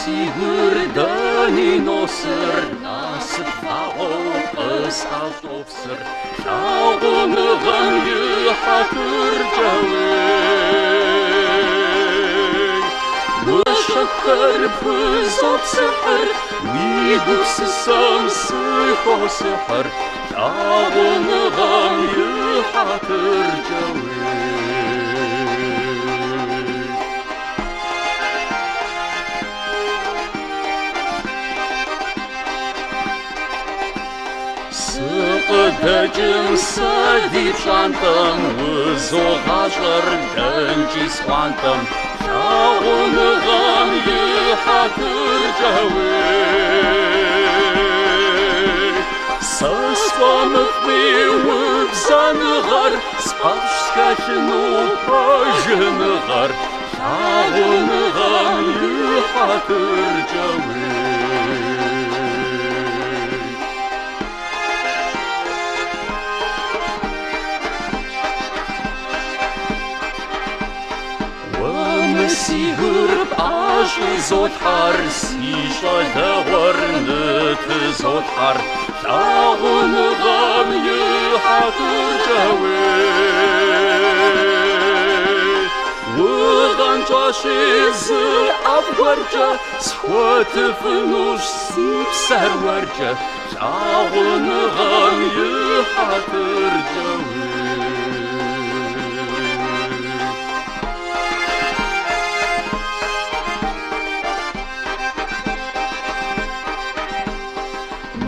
sigur dă ni no săr, nasă fa o ăsta top săr, sau bună vân gâ ha târgălăi. Mă șăcăr pâzot săr, mi dus să-mi. Сықыдычым садип шантым, Узоғашыр дэнчис хвантым, Шағуныған ехатыр жауы. Сыспанып меуіп занығар, Спашкашыну пажынығар, Шағуныған ехатыр жауы. سيهرب عاجل زود حر سيشا دورنت زود حر تعاون غام يحاتر جاوي وغان جاشي زي أبورجا سخوات فنوش سيب سهر ورجا تعاون غام يحاتر جاوي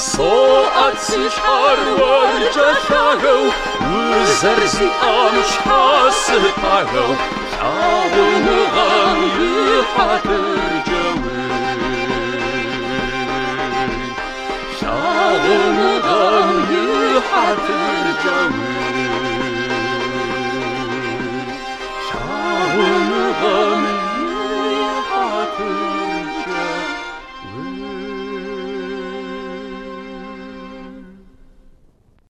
ساعت sich harwarja tharo Uzerzi am chase paro Chabon ram yuhaterja